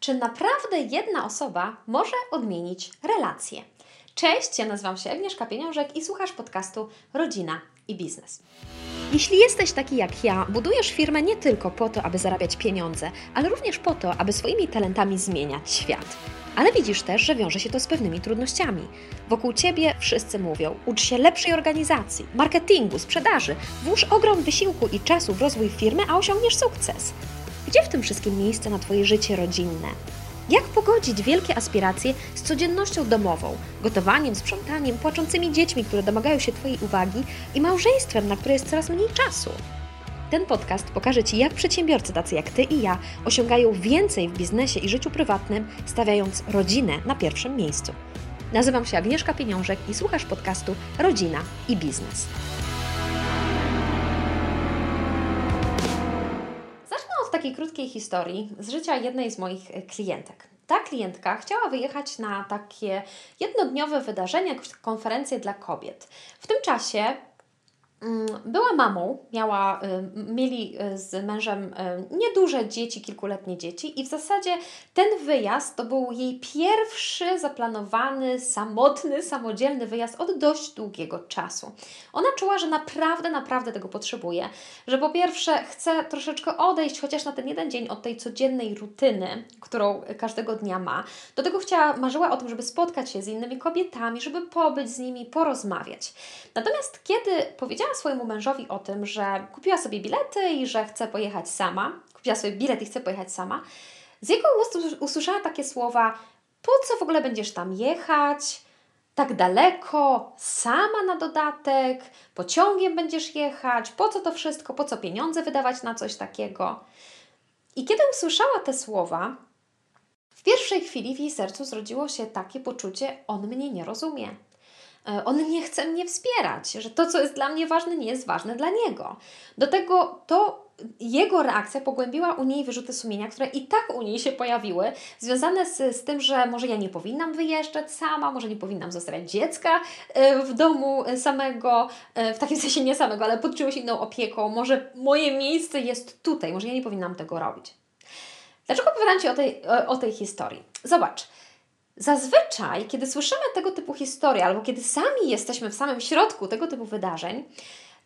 Czy naprawdę jedna osoba może odmienić relacje? Cześć, ja nazywam się Agnieszka Pieniążek i słuchasz podcastu Rodzina i Biznes. Jeśli jesteś taki jak ja, budujesz firmę nie tylko po to, aby zarabiać pieniądze, ale również po to, aby swoimi talentami zmieniać świat. Ale widzisz też, że wiąże się to z pewnymi trudnościami. Wokół ciebie wszyscy mówią: ucz się lepszej organizacji, marketingu, sprzedaży, włóż ogrom wysiłku i czasu w rozwój firmy, a osiągniesz sukces. Gdzie w tym wszystkim miejsce na Twoje życie rodzinne? Jak pogodzić wielkie aspiracje z codziennością domową, gotowaniem, sprzątaniem, płaczącymi dziećmi, które domagają się Twojej uwagi i małżeństwem, na które jest coraz mniej czasu? Ten podcast pokaże Ci, jak przedsiębiorcy tacy jak Ty i ja osiągają więcej w biznesie i życiu prywatnym, stawiając rodzinę na pierwszym miejscu. Nazywam się Agnieszka Pieniążek i słuchasz podcastu Rodzina i Biznes. Takiej krótkiej historii z życia jednej z moich e, klientek. Ta klientka chciała wyjechać na takie jednodniowe wydarzenie, konferencję dla kobiet. W tym czasie była mamą, miała, y, mieli y, z mężem y, nieduże dzieci, kilkuletnie dzieci i w zasadzie ten wyjazd to był jej pierwszy zaplanowany, samotny, samodzielny wyjazd od dość długiego czasu. Ona czuła, że naprawdę, naprawdę tego potrzebuje, że po pierwsze chce troszeczkę odejść chociaż na ten jeden dzień od tej codziennej rutyny, którą każdego dnia ma. Do tego chciała, marzyła o tym, żeby spotkać się z innymi kobietami, żeby pobyć z nimi, porozmawiać. Natomiast kiedy powiedziała swojemu mężowi o tym, że kupiła sobie bilety i że chce pojechać sama, kupiła sobie bilet i chce pojechać sama, z jego ust usłyszała takie słowa: Po co w ogóle będziesz tam jechać? Tak daleko, sama na dodatek, pociągiem będziesz jechać, po co to wszystko, po co pieniądze wydawać na coś takiego? I kiedy usłyszała te słowa, w pierwszej chwili w jej sercu zrodziło się takie poczucie: on mnie nie rozumie. E, on nie chce mnie wspierać, że to, co jest dla mnie ważne, nie jest ważne dla niego. Do tego to jego reakcja pogłębiła u niej wyrzuty sumienia, które i tak u niej się pojawiły, związane z, z tym, że może ja nie powinnam wyjeżdżać sama, może nie powinnam zostawiać dziecka e, w domu samego, e, w takim sensie nie samego, ale pod czyjąś inną opieką, może moje miejsce jest tutaj, może ja nie powinnam tego robić. Dlaczego opowiadam Ci o tej, o, o tej historii? Zobacz, Zazwyczaj, kiedy słyszymy tego typu historie, albo kiedy sami jesteśmy w samym środku tego typu wydarzeń,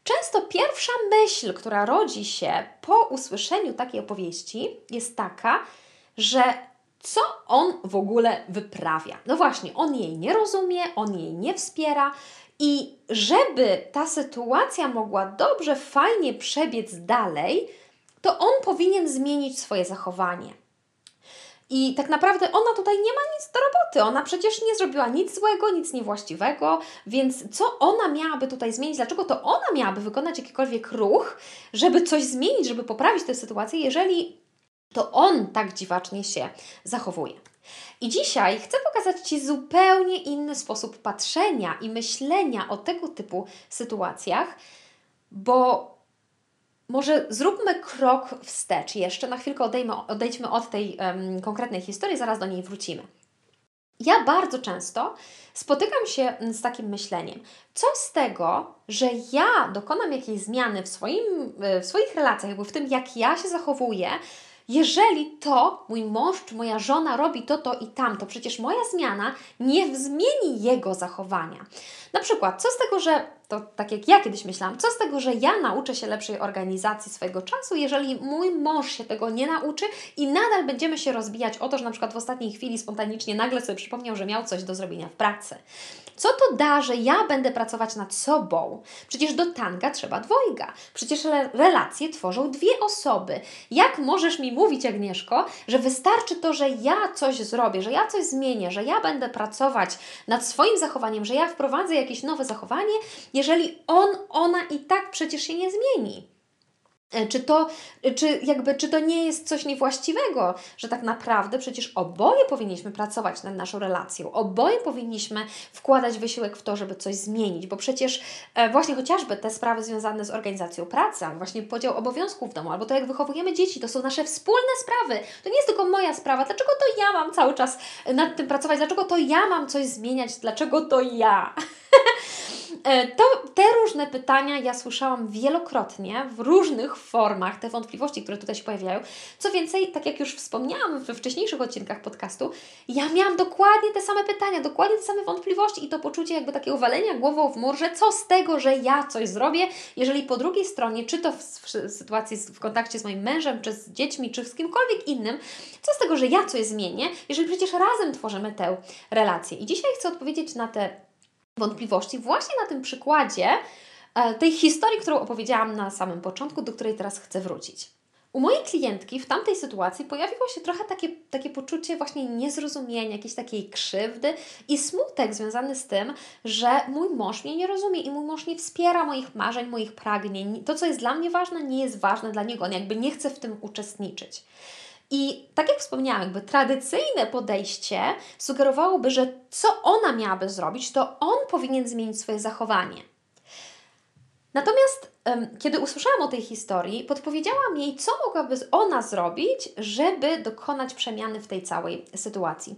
często pierwsza myśl, która rodzi się po usłyszeniu takiej opowieści, jest taka, że co on w ogóle wyprawia. No właśnie, on jej nie rozumie, on jej nie wspiera. I żeby ta sytuacja mogła dobrze, fajnie przebiec dalej, to on powinien zmienić swoje zachowanie. I tak naprawdę ona tutaj nie ma nic do roboty. Ona przecież nie zrobiła nic złego, nic niewłaściwego, więc co ona miałaby tutaj zmienić? Dlaczego to ona miałaby wykonać jakikolwiek ruch, żeby coś zmienić, żeby poprawić tę sytuację, jeżeli to on tak dziwacznie się zachowuje? I dzisiaj chcę pokazać Ci zupełnie inny sposób patrzenia i myślenia o tego typu sytuacjach, bo może zróbmy krok wstecz jeszcze, na chwilkę odejmy, odejdźmy od tej um, konkretnej historii, zaraz do niej wrócimy. Ja bardzo często spotykam się z takim myśleniem, co z tego, że ja dokonam jakiejś zmiany w, swoim, w swoich relacjach, jakby w tym, jak ja się zachowuję, jeżeli to mój mąż czy moja żona robi to, to i tamto, przecież moja zmiana nie zmieni jego zachowania. Na przykład, co z tego, że to tak jak ja kiedyś myślałam, co z tego, że ja nauczę się lepszej organizacji swojego czasu, jeżeli mój mąż się tego nie nauczy i nadal będziemy się rozbijać o to, że na przykład w ostatniej chwili spontanicznie nagle sobie przypomniał, że miał coś do zrobienia w pracy. Co to da, że ja będę pracować nad sobą? Przecież do tanga trzeba dwojga. Przecież relacje tworzą dwie osoby. Jak możesz mi mówić, Agnieszko, że wystarczy to, że ja coś zrobię, że ja coś zmienię, że ja będę pracować nad swoim zachowaniem, że ja wprowadzę jakieś nowe zachowanie, jeżeli on, ona i tak przecież się nie zmieni? E, czy to, czy jakby, czy to nie jest coś niewłaściwego, że tak naprawdę przecież oboje powinniśmy pracować nad naszą relacją, oboje powinniśmy wkładać wysiłek w to, żeby coś zmienić, bo przecież e, właśnie chociażby te sprawy związane z organizacją pracy, właśnie podział obowiązków w domu, albo to jak wychowujemy dzieci, to są nasze wspólne sprawy. To nie jest tylko moja sprawa. Dlaczego to ja mam cały czas nad tym pracować? Dlaczego to ja mam coś zmieniać? Dlaczego to ja? e, to te różne pytania ja słyszałam wielokrotnie w różnych formach, te wątpliwości, które tutaj się pojawiają. Co więcej, tak jak już wspomniałam we wcześniejszych odcinkach podcastu, ja miałam dokładnie te same pytania, dokładnie te same wątpliwości i to poczucie jakby takiego walenia głową w mur, że co z tego, że ja coś zrobię, jeżeli po drugiej stronie, czy to w, w sytuacji w kontakcie z moim mężem, czy z dziećmi, czy z kimkolwiek innym, co z tego, że ja coś zmienię, jeżeli przecież razem tworzymy tę relację. I dzisiaj chcę odpowiedzieć na te wątpliwości właśnie na tym przykładzie e, tej historii, którą opowiedziałam na samym początku, do której teraz chcę wrócić. U mojej klientki w tamtej sytuacji pojawiło się trochę takie, takie poczucie właśnie niezrozumienia, jakiejś takiej krzywdy i smutek związany z tym, że mój mąż mnie nie rozumie i mój mąż nie wspiera moich marzeń, moich pragnień. To, co jest dla mnie ważne, nie jest ważne dla niego. On jakby nie chce w tym uczestniczyć. I tak jak wspomniałam, jakby tradycyjne podejście sugerowałoby, że co ona miałaby zrobić, to on powinien zmienić swoje zachowanie. Natomiast kiedy usłyszałam o tej historii, podpowiedziałam jej, co mogłaby ona zrobić, żeby dokonać przemiany w tej całej sytuacji.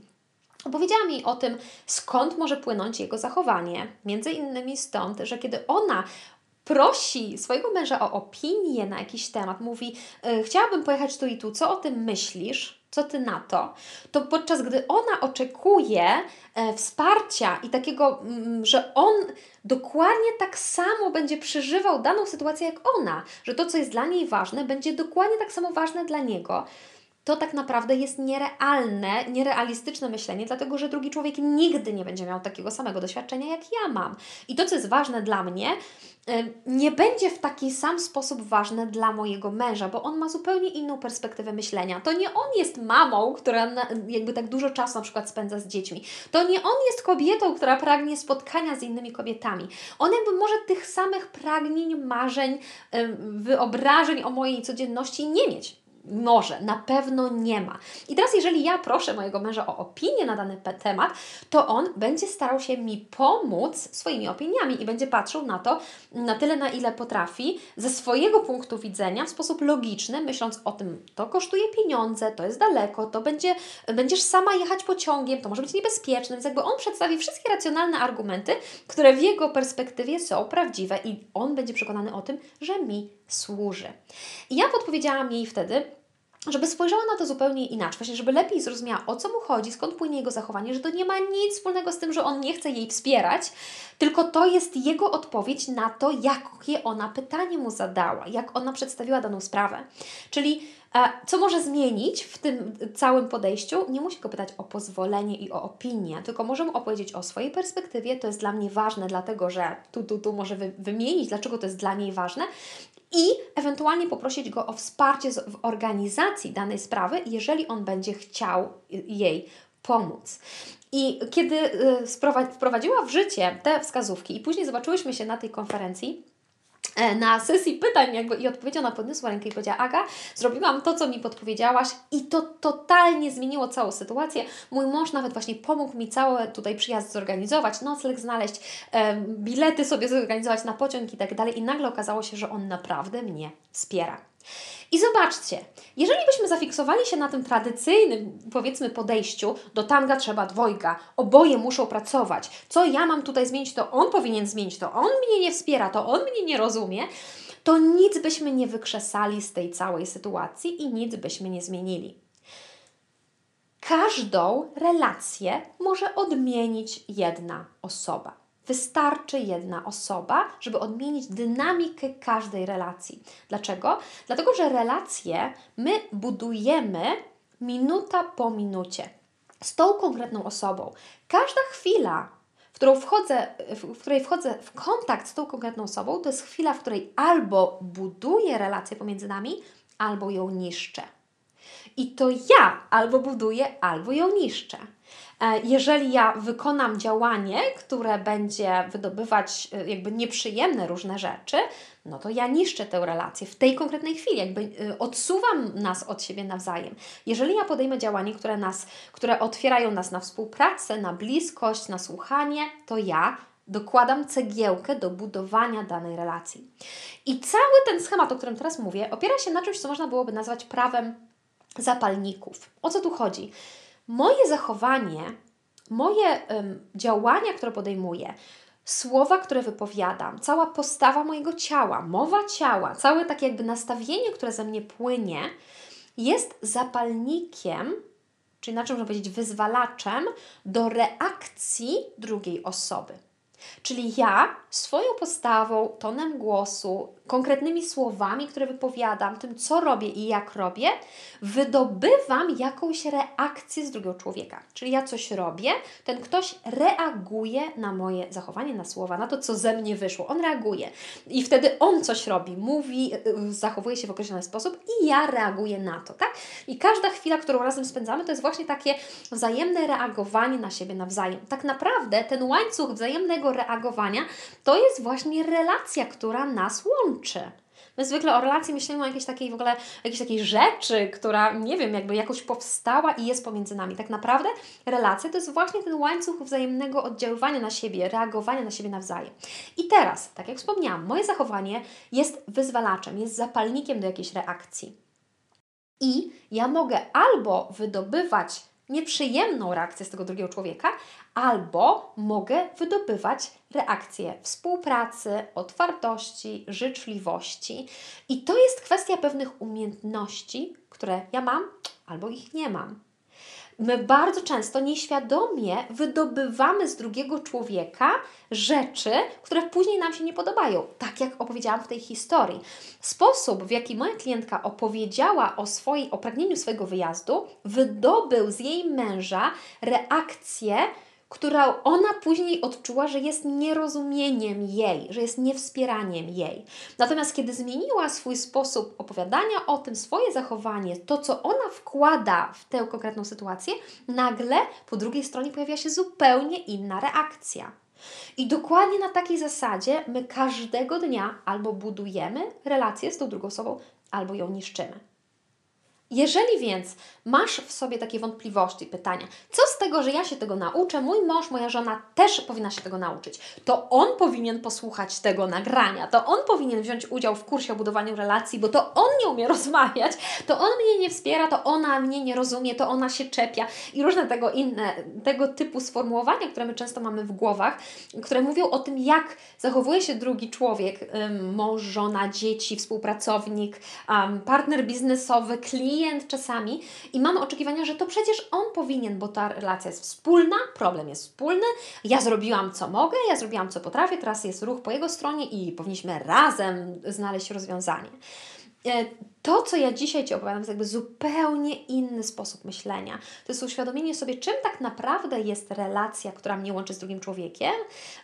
Opowiedziałam jej o tym, skąd może płynąć jego zachowanie. Między innymi stąd, że kiedy ona prosi swojego męża o opinię na jakiś temat, mówi: e, Chciałabym pojechać tu i tu, co o tym myślisz? Co ty na to? To podczas gdy ona oczekuje e, wsparcia i takiego, mm, że on dokładnie tak samo będzie przeżywał daną sytuację jak ona, że to, co jest dla niej ważne, będzie dokładnie tak samo ważne dla niego to tak naprawdę jest nierealne, nierealistyczne myślenie, dlatego że drugi człowiek nigdy nie będzie miał takiego samego doświadczenia, jak ja mam. I to, co jest ważne dla mnie, nie będzie w taki sam sposób ważne dla mojego męża, bo on ma zupełnie inną perspektywę myślenia. To nie on jest mamą, która jakby tak dużo czasu na przykład spędza z dziećmi. To nie on jest kobietą, która pragnie spotkania z innymi kobietami. On jakby może tych samych pragnień, marzeń, wyobrażeń o mojej codzienności nie mieć może, na pewno nie ma. I teraz, jeżeli ja proszę mojego męża o opinię na dany temat, to on będzie starał się mi pomóc swoimi opiniami i będzie patrzył na to na tyle, na ile potrafi, ze swojego punktu widzenia, w sposób logiczny, myśląc o tym, to kosztuje pieniądze, to jest daleko, to będzie, będziesz sama jechać pociągiem, to może być niebezpieczne, więc jakby on przedstawi wszystkie racjonalne argumenty, które w jego perspektywie są prawdziwe i on będzie przekonany o tym, że mi służy. I ja podpowiedziałam jej wtedy, żeby spojrzała na to zupełnie inaczej, właśnie żeby lepiej zrozumiała, o co mu chodzi, skąd płynie jego zachowanie, że to nie ma nic wspólnego z tym, że on nie chce jej wspierać, tylko to jest jego odpowiedź na to, jakie ona pytanie mu zadała, jak ona przedstawiła daną sprawę. Czyli e, co może zmienić w tym całym podejściu? Nie musi go pytać o pozwolenie i o opinię, tylko może mu opowiedzieć o swojej perspektywie. To jest dla mnie ważne, dlatego że tu, tu, tu może wymienić, dlaczego to jest dla niej ważne i ewentualnie poprosić go o wsparcie w organizacji danej sprawy, jeżeli on będzie chciał jej pomóc. I kiedy y, wprowadziła w życie te wskazówki, i później zobaczyłyśmy się na tej konferencji, na sesji pytań jakby i odpowiedział na podniosła rękę i powiedziała Aga, zrobiłam to, co mi podpowiedziałaś i to totalnie zmieniło całą sytuację. Mój mąż nawet właśnie pomógł mi cały tutaj przyjazd zorganizować, nocleg znaleźć, e, bilety sobie zorganizować na pociąg i tak dalej i nagle okazało się, że on naprawdę mnie wspiera. I zobaczcie, jeżeli byśmy zafiksowali się na tym tradycyjnym, powiedzmy, podejściu, do tanga trzeba dwojga, oboje muszą pracować, co ja mam tutaj zmienić, to on powinien zmienić, to on mnie nie wspiera, to on mnie nie rozumie, to nic byśmy nie wykrzesali z tej całej sytuacji i nic byśmy nie zmienili. Każdą relację może odmienić jedna osoba. Wystarczy jedna osoba, żeby odmienić dynamikę każdej relacji. Dlaczego? Dlatego, że relacje my budujemy minuta po minucie z tą konkretną osobą. Każda chwila, w, którą wchodzę, w której wchodzę w kontakt z tą konkretną osobą, to jest chwila, w której albo buduję relację pomiędzy nami, albo ją niszczę. I to ja albo buduję, albo ją niszczę. E, jeżeli ja wykonam działanie, które będzie wydobywać e, jakby nieprzyjemne różne rzeczy, no to ja niszczę tę relację w tej konkretnej chwili, jakby e, odsuwam nas od siebie nawzajem. Jeżeli ja podejmę działanie, które nas, które otwierają nas na współpracę, na bliskość, na słuchanie, to ja dokładam cegiełkę do budowania danej relacji. I cały ten schemat, o którym teraz mówię, opiera się na czymś, co można byłoby nazwać prawem zapalników. O co tu chodzi? Moje zachowanie, moje um, działania, które podejmuję, słowa, które wypowiadam, cała postawa mojego ciała, mowa ciała, całe takie jakby nastawienie, które ze mnie płynie, jest zapalnikiem, czy inaczej można powiedzieć wyzwalaczem do reakcji drugiej osoby. Czyli ja swoją postawą, tonem głosu, konkretnymi słowami, które wypowiadam, tym co robię i jak robię, wydobywam jakąś reakcję z drugiego człowieka. Czyli ja coś robię, ten ktoś reaguje na moje zachowanie, na słowa, na to, co ze mnie wyszło. On reaguje. I wtedy on coś robi, mówi, y, zachowuje się w określony sposób i ja reaguję na to, tak? I każda chwila, którą razem spędzamy, to jest właśnie takie wzajemne reagowanie na siebie nawzajem. Tak naprawdę ten łańcuch wzajemnego reagowania to jest właśnie relacja, która nas łączy. My zwykle o relacji myślimy o jakiejś takiej w ogóle, jakiejś takiej rzeczy, która, nie wiem, jakby jakoś powstała i jest pomiędzy nami. Tak naprawdę relacja to jest właśnie ten łańcuch wzajemnego oddziaływania na siebie, reagowania na siebie nawzajem. I teraz, tak jak wspomniałam, moje zachowanie jest wyzwalaczem, jest zapalnikiem do jakiejś reakcji. I ja mogę albo wydobywać nieprzyjemną reakcję z tego drugiego człowieka, albo mogę wydobywać reakcje współpracy, otwartości, życzliwości. I to jest kwestia pewnych umiejętności, które ja mam albo ich nie mam my bardzo często nieświadomie wydobywamy z drugiego człowieka rzeczy, które później nam się nie podobają, tak jak opowiedziałam w tej historii. Sposób, w jaki moja klientka opowiedziała o, swojej, o pragnieniu swojego wyjazdu, wydobył z jej męża reakcję, którą ona później odczuła, że jest nierozumieniem jej, że jest niewspieraniem jej. Natomiast kiedy zmieniła swój sposób opowiadania o tym, swoje zachowanie, to co ona wkłada w tę konkretną sytuację, nagle po drugiej stronie pojawia się zupełnie inna reakcja. I dokładnie na takiej zasadzie my każdego dnia albo budujemy relację z tą drugą osobą, albo ją niszczymy. Jeżeli więc masz w sobie takie wątpliwości pytania, co z tego, że ja się tego nauczę, mój mąż, moja żona też powinna się tego nauczyć, to on powinien posłuchać tego nagrania, to on powinien wziąć udział w kursie o budowaniu relacji, bo to on nie umie rozmawiać, to on mnie nie wspiera, to ona mnie nie rozumie, to ona się czepia i różne tego inne, tego typu sformułowania, które my często mamy w głowach, które mówią o tym, jak zachowuje się drugi człowiek, mąż, żona, dzieci, współpracownik, partner biznesowy, klient, klient czasami i mamy oczekiwania, że to przecież on powinien, bo ta relacja jest wspólna, problem jest wspólny, ja zrobiłam co mogę, ja zrobiłam co potrafię, teraz jest ruch po jego stronie i powinniśmy razem znaleźć rozwiązanie. To, co ja dzisiaj Ci opowiadam, jest jakby zupełnie inny sposób myślenia. To jest uświadomienie sobie, czym tak naprawdę jest relacja, która mnie łączy z drugim człowiekiem,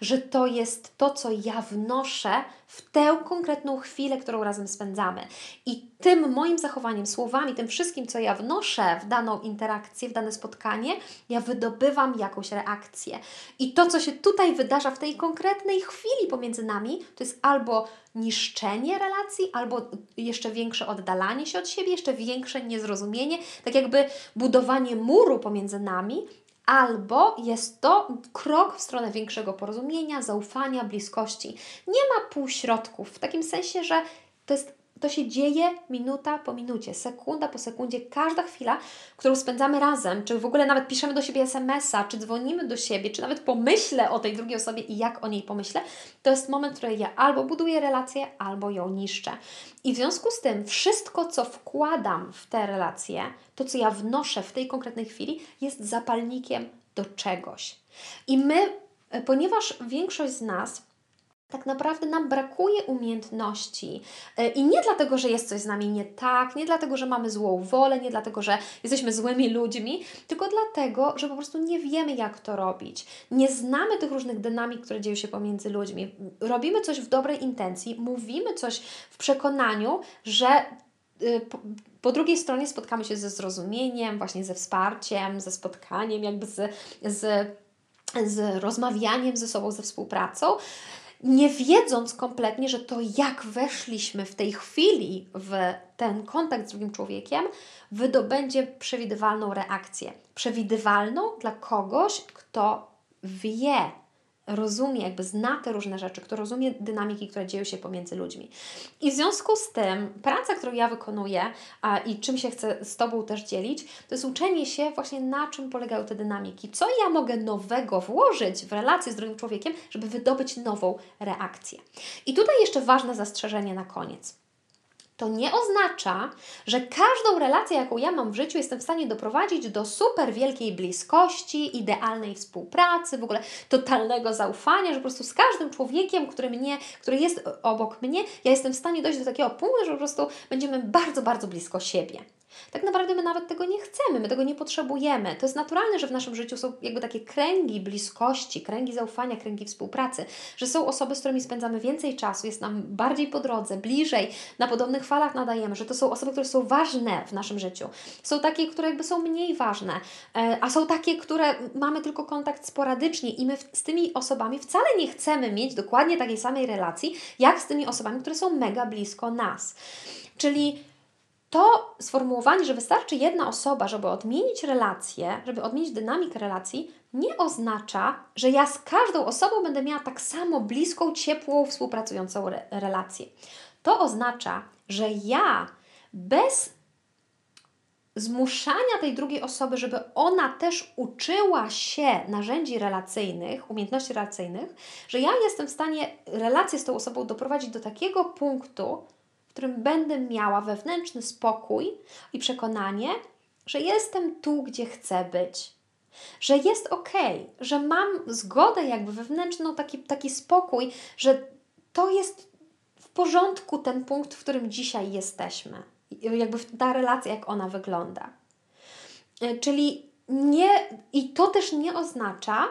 że to jest to, co ja wnoszę w tę konkretną chwilę, którą razem spędzamy. I tym moim zachowaniem, słowami, tym wszystkim, co ja wnoszę w daną interakcję, w dane spotkanie, ja wydobywam jakąś reakcję. I to, co się tutaj wydarza w tej konkretnej chwili pomiędzy nami, to jest albo niszczenie relacji, albo jeszcze większe oddalanie się od siebie, jeszcze większe niezrozumienie, tak jakby budowanie muru pomiędzy nami, albo jest to krok w stronę większego porozumienia, zaufania, bliskości. Nie ma półśrodków, w takim sensie, że to jest to się dzieje minuta po minucie, sekunda po sekundzie, każda chwila, którą spędzamy razem, czy w ogóle nawet piszemy do siebie SMS-a, czy dzwonimy do siebie, czy nawet pomyślę o tej drugiej osobie i jak o niej pomyślę, to jest moment, w którym ja albo buduję relację, albo ją niszczę. I w związku z tym wszystko, co wkładam w te relacje, to, co ja wnoszę w tej konkretnej chwili, jest zapalnikiem do czegoś. I my, ponieważ większość z nas tak naprawdę nam brakuje umiejętności. E, I nie dlatego, że jest coś z nami nie tak, nie dlatego, że mamy złą wolę, nie dlatego, że jesteśmy złymi ludźmi, tylko dlatego, że po prostu nie wiemy, jak to robić. Nie znamy tych różnych dynamik, które dzieją się pomiędzy ludźmi. Robimy coś w dobrej intencji, mówimy coś w przekonaniu, że y, po, drugiej stronie spotkamy się ze zrozumieniem, właśnie ze wsparciem, ze spotkaniem, jakby z, z, z rozmawianiem ze sobą, ze współpracą nie wiedząc kompletnie, że to jak weszliśmy w tej chwili w ten kontakt z drugim człowiekiem, wydobędzie przewidywalną reakcję. Przewidywalną dla kogoś, kto wie, rozumie, jakby zna te różne rzeczy, kto rozumie dynamiki, które dzieją się pomiędzy ludźmi. I w związku z tym praca, którą ja wykonuję a, i czym się chcę z Tobą też dzielić, to jest uczenie się właśnie na czym polegają te dynamiki. Co ja mogę nowego włożyć w relację z drugim człowiekiem, żeby wydobyć nową reakcję. I tutaj jeszcze ważne zastrzeżenie na koniec to nie oznacza, że każdą relację, jaką ja mam w życiu, jestem w stanie doprowadzić do super wielkiej bliskości, idealnej współpracy, w ogóle totalnego zaufania, że po prostu z każdym człowiekiem, który mnie, który jest obok mnie, ja jestem w stanie dojść do takiego punktu, że po prostu będziemy bardzo, bardzo blisko siebie. Tak naprawdę my nawet tego nie chcemy, my tego nie potrzebujemy. To jest naturalne, że w naszym życiu są jakby takie kręgi bliskości, kręgi zaufania, kręgi współpracy, że są osoby, z którymi spędzamy więcej czasu, jest nam bardziej po drodze, bliżej, na podobnych falach nadajemy, że to są osoby, które są ważne w naszym życiu. Są takie, które jakby są mniej ważne, e, a są takie, które mamy tylko kontakt sporadycznie i my z tymi osobami wcale nie chcemy mieć dokładnie takiej samej relacji, jak z tymi osobami, które są mega blisko nas. Czyli to sformułowanie, że wystarczy jedna osoba, żeby odmienić relację, żeby odmienić dynamikę relacji, nie oznacza, że ja z każdą osobą będę miała tak samo bliską, ciepłą, współpracującą re relację. To oznacza, że ja bez zmuszania tej drugiej osoby, żeby ona też uczyła się narzędzi relacyjnych, umiejętności relacyjnych, że ja jestem w stanie relację z tą osobą doprowadzić do takiego punktu, w którym będę miała wewnętrzny spokój i przekonanie, że jestem tu, gdzie chcę być. Że jest ok, że mam zgodę, jakby wewnętrzną, taki, taki spokój, że to jest w porządku ten punkt, w którym dzisiaj jesteśmy. Jakby ta relacja, jak ona wygląda. E, czyli nie, i to też nie oznacza,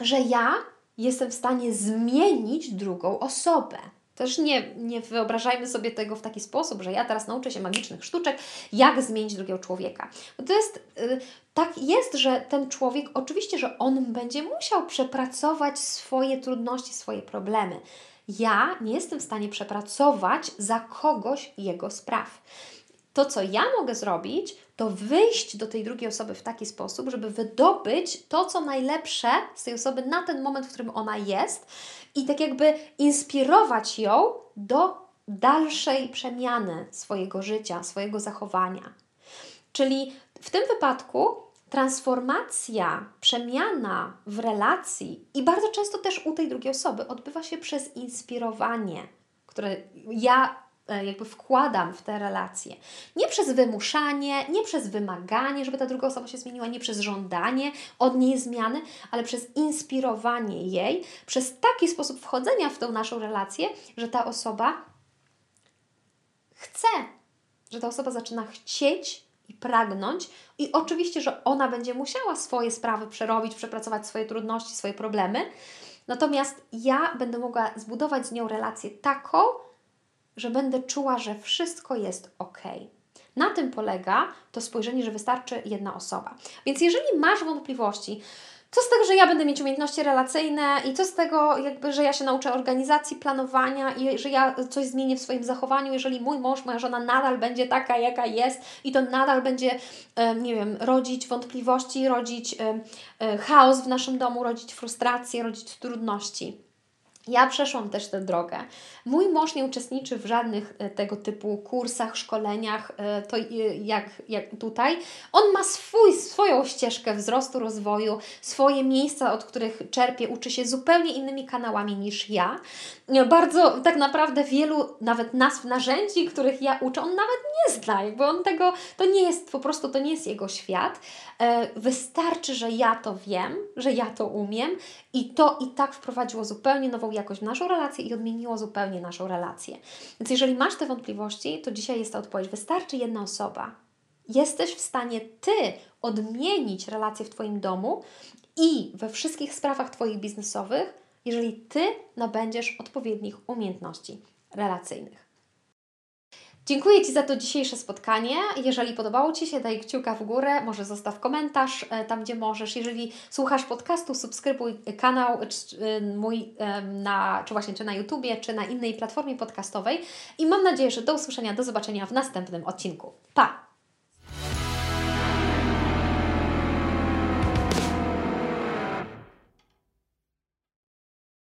że ja jestem w stanie zmienić drugą osobę. Też nie, nie wyobrażajmy sobie tego w taki sposób, że ja teraz nauczę się magicznych sztuczek, jak zmienić drugiego człowieka. Bo to jest, yy, tak jest, że ten człowiek, oczywiście, że on będzie musiał przepracować swoje trudności, swoje problemy. Ja nie jestem w stanie przepracować za kogoś jego spraw. To, co ja mogę zrobić, to wyjść do tej drugiej osoby w taki sposób, żeby wydobyć to, co najlepsze z tej osoby na ten moment, w którym ona jest i tak jakby inspirować ją do dalszej przemiany swojego życia, swojego zachowania. Czyli w tym wypadku transformacja, przemiana w relacji i bardzo często też u tej drugiej osoby odbywa się przez inspirowanie, które ja jakby wkładam w te relacje. Nie przez wymuszanie, nie przez wymaganie, żeby ta druga osoba się zmieniła, nie przez żądanie od niej zmiany, ale przez inspirowanie jej, przez taki sposób wchodzenia w tą naszą relację, że ta osoba chce, że ta osoba zaczyna chcieć i pragnąć, i oczywiście, że ona będzie musiała swoje sprawy przerobić, przepracować swoje trudności, swoje problemy. Natomiast ja będę mogła zbudować z nią relację taką, że będę czuła, że wszystko jest ok. Na tym polega to spojrzenie, że wystarczy jedna osoba. Więc jeżeli masz wątpliwości, co z tego, że ja będę mieć umiejętności relacyjne i co z tego, jakby, że ja się nauczę organizacji, planowania i że ja coś zmienię w swoim zachowaniu, jeżeli mój mąż, moja żona nadal będzie taka, jaka jest i to nadal będzie, nie wiem, rodzić wątpliwości, rodzić e, chaos w naszym domu, rodzić frustrację, rodzić trudności. Ja przeszłam też tę drogę. Mój mąż nie uczestniczy w żadnych e, tego typu kursach, szkoleniach, e, to jak, jak tutaj. On ma swój, swoją ścieżkę wzrostu, rozwoju, swoje miejsca, od których czerpie, uczy się zupełnie innymi kanałami niż ja. Bardzo tak naprawdę wielu nawet nazw narzędzi, których ja uczę, on nawet nie zna, jakby on tego, to nie jest po prostu, to nie jest jego świat. E, wystarczy, że ja to wiem, że ja to umiem i to i tak wprowadziło zupełnie nową jakość w naszą relację i odmieniło zupełnie naszą relację. Więc jeżeli masz te wątpliwości, to dzisiaj jest ta odpowiedź. Wystarczy jedna osoba. Jesteś w stanie Ty odmienić relacje w Twoim domu i we wszystkich sprawach Twoich biznesowych, jeżeli Ty nabędziesz odpowiednich umiejętności relacyjnych. Dziękuję Ci za to dzisiejsze spotkanie. Jeżeli podobało Ci się, daj kciuka w górę, może zostaw komentarz e, tam, gdzie możesz. Jeżeli słuchasz podcastu, subskrybuj kanał e, mój na, czy właśnie czy na YouTubie, czy na innej platformie podcastowej. I mam nadzieję, że do usłyszenia, do zobaczenia w następnym odcinku. Pa!